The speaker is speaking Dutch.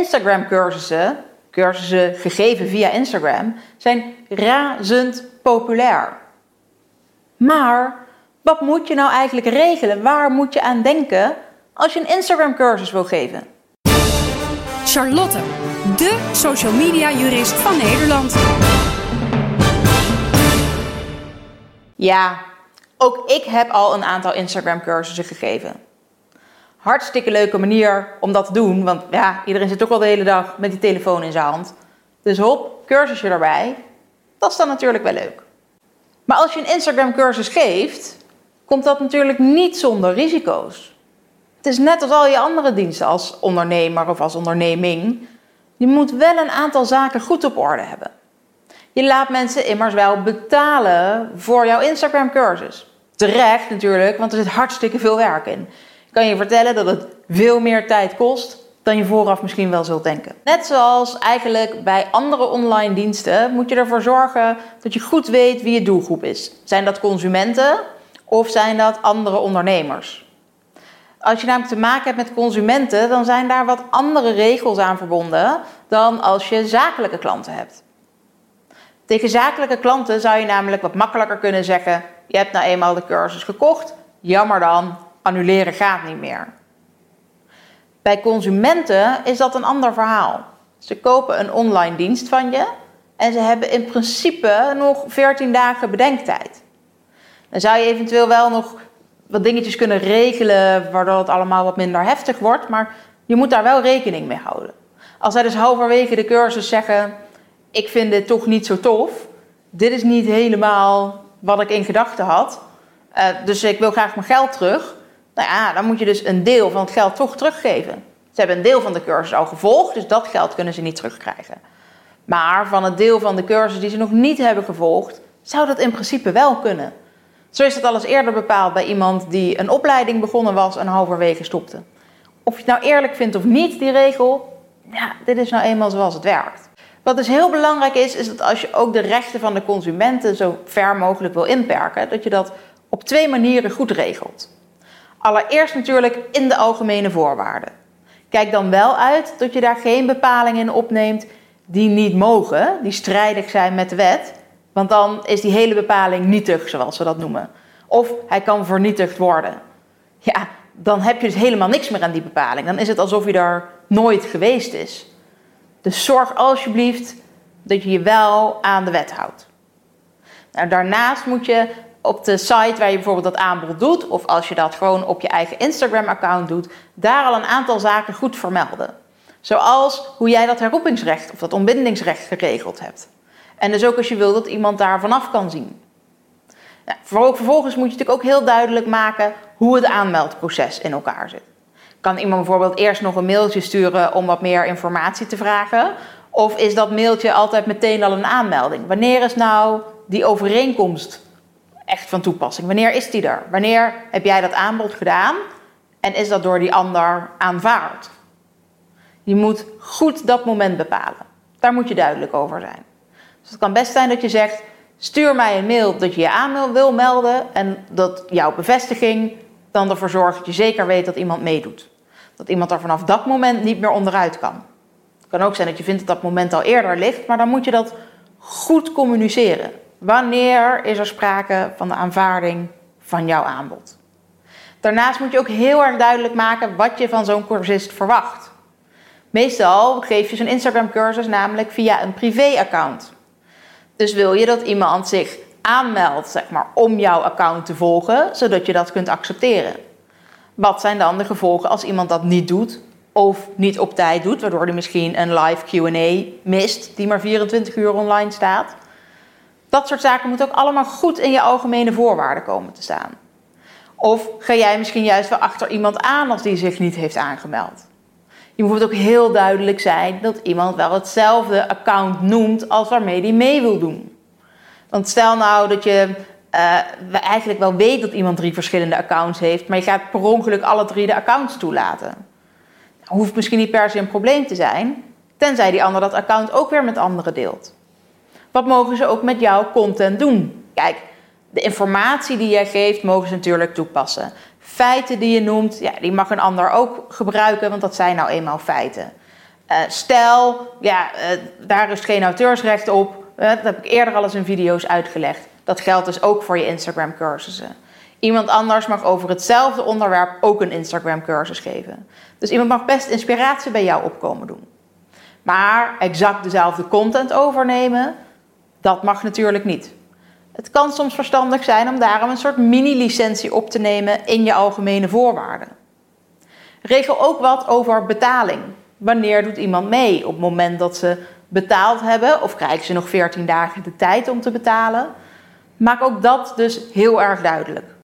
Instagram cursussen, cursussen gegeven via Instagram, zijn razend populair. Maar wat moet je nou eigenlijk regelen? Waar moet je aan denken als je een Instagram cursus wil geven? Charlotte, de social media jurist van Nederland. Ja, ook ik heb al een aantal Instagram cursussen gegeven. Hartstikke leuke manier om dat te doen, want ja, iedereen zit ook al de hele dag met die telefoon in zijn hand. Dus hop, cursusje erbij. Dat is dan natuurlijk wel leuk. Maar als je een Instagram cursus geeft, komt dat natuurlijk niet zonder risico's. Het is net als al je andere diensten als ondernemer of als onderneming. Je moet wel een aantal zaken goed op orde hebben. Je laat mensen immers wel betalen voor jouw Instagram cursus. Terecht natuurlijk, want er zit hartstikke veel werk in. Kan je vertellen dat het veel meer tijd kost dan je vooraf misschien wel zult denken. Net zoals eigenlijk bij andere online diensten moet je ervoor zorgen dat je goed weet wie je doelgroep is. Zijn dat consumenten of zijn dat andere ondernemers? Als je namelijk te maken hebt met consumenten, dan zijn daar wat andere regels aan verbonden dan als je zakelijke klanten hebt. Tegen zakelijke klanten zou je namelijk wat makkelijker kunnen zeggen: Je hebt nou eenmaal de cursus gekocht, jammer dan, annuleren gaat niet meer. Bij consumenten is dat een ander verhaal. Ze kopen een online dienst van je en ze hebben in principe nog 14 dagen bedenktijd. Dan zou je eventueel wel nog wat dingetjes kunnen regelen waardoor het allemaal wat minder heftig wordt, maar je moet daar wel rekening mee houden. Als zij dus halverwege de cursus zeggen: Ik vind dit toch niet zo tof, dit is niet helemaal wat ik in gedachten had, uh, dus ik wil graag mijn geld terug. Nou ja, dan moet je dus een deel van het geld toch teruggeven. Ze hebben een deel van de cursus al gevolgd, dus dat geld kunnen ze niet terugkrijgen. Maar van het deel van de cursus die ze nog niet hebben gevolgd, zou dat in principe wel kunnen. Zo is het al eens eerder bepaald bij iemand die een opleiding begonnen was en halverwege stopte. Of je het nou eerlijk vindt of niet, die regel, ja, dit is nou eenmaal zoals het werkt. Wat dus heel belangrijk is, is dat als je ook de rechten van de consumenten zo ver mogelijk wil inperken, dat je dat op twee manieren goed regelt. Allereerst natuurlijk in de algemene voorwaarden. Kijk dan wel uit dat je daar geen bepalingen in opneemt die niet mogen, die strijdig zijn met de wet. Want dan is die hele bepaling nietig, zoals we dat noemen. Of hij kan vernietigd worden. Ja, dan heb je dus helemaal niks meer aan die bepaling. Dan is het alsof je daar nooit geweest is. Dus zorg alsjeblieft dat je je wel aan de wet houdt. Nou, daarnaast moet je op de site waar je bijvoorbeeld dat aanbod doet, of als je dat gewoon op je eigen Instagram-account doet, daar al een aantal zaken goed vermelden. Zoals hoe jij dat herroepingsrecht of dat ontbindingsrecht geregeld hebt. En dus ook als je wil dat iemand daar vanaf kan zien. Vervolgens moet je natuurlijk ook heel duidelijk maken hoe het aanmeldproces in elkaar zit. Kan iemand bijvoorbeeld eerst nog een mailtje sturen om wat meer informatie te vragen? Of is dat mailtje altijd meteen al een aanmelding? Wanneer is nou die overeenkomst echt van toepassing? Wanneer is die er? Wanneer heb jij dat aanbod gedaan en is dat door die ander aanvaard? Je moet goed dat moment bepalen. Daar moet je duidelijk over zijn. Dus het kan best zijn dat je zegt: stuur mij een mail dat je je aan wil melden en dat jouw bevestiging dan ervoor zorgt dat je zeker weet dat iemand meedoet. Dat iemand er vanaf dat moment niet meer onderuit kan. Het kan ook zijn dat je vindt dat dat moment al eerder ligt, maar dan moet je dat goed communiceren. Wanneer is er sprake van de aanvaarding van jouw aanbod? Daarnaast moet je ook heel erg duidelijk maken wat je van zo'n cursist verwacht. Meestal geef je zo'n Instagram cursus namelijk via een privé-account. Dus wil je dat iemand zich aanmeldt zeg maar, om jouw account te volgen, zodat je dat kunt accepteren. Wat zijn dan de gevolgen als iemand dat niet doet of niet op tijd doet, waardoor hij misschien een live QA mist die maar 24 uur online staat? Dat soort zaken moeten ook allemaal goed in je algemene voorwaarden komen te staan. Of ga jij misschien juist wel achter iemand aan als die zich niet heeft aangemeld? Je moet ook heel duidelijk zijn dat iemand wel hetzelfde account noemt als waarmee die mee wil doen. Want stel nou dat je uh, eigenlijk wel weet dat iemand drie verschillende accounts heeft, maar je gaat per ongeluk alle drie de accounts toelaten. Dat hoeft misschien niet per se een probleem te zijn, tenzij die ander dat account ook weer met anderen deelt. Wat mogen ze ook met jouw content doen? Kijk, de informatie die jij geeft, mogen ze natuurlijk toepassen. Feiten die je noemt, ja, die mag een ander ook gebruiken, want dat zijn nou eenmaal feiten. Uh, stel, ja, uh, daar is geen auteursrecht op. Uh, dat heb ik eerder al eens in video's uitgelegd. Dat geldt dus ook voor je Instagram cursussen. Iemand anders mag over hetzelfde onderwerp ook een Instagram cursus geven. Dus iemand mag best inspiratie bij jou opkomen doen. Maar exact dezelfde content overnemen, dat mag natuurlijk niet. Het kan soms verstandig zijn om daarom een soort mini-licentie op te nemen in je algemene voorwaarden. Regel ook wat over betaling. Wanneer doet iemand mee? Op het moment dat ze betaald hebben of krijgen ze nog 14 dagen de tijd om te betalen? Maak ook dat dus heel erg duidelijk.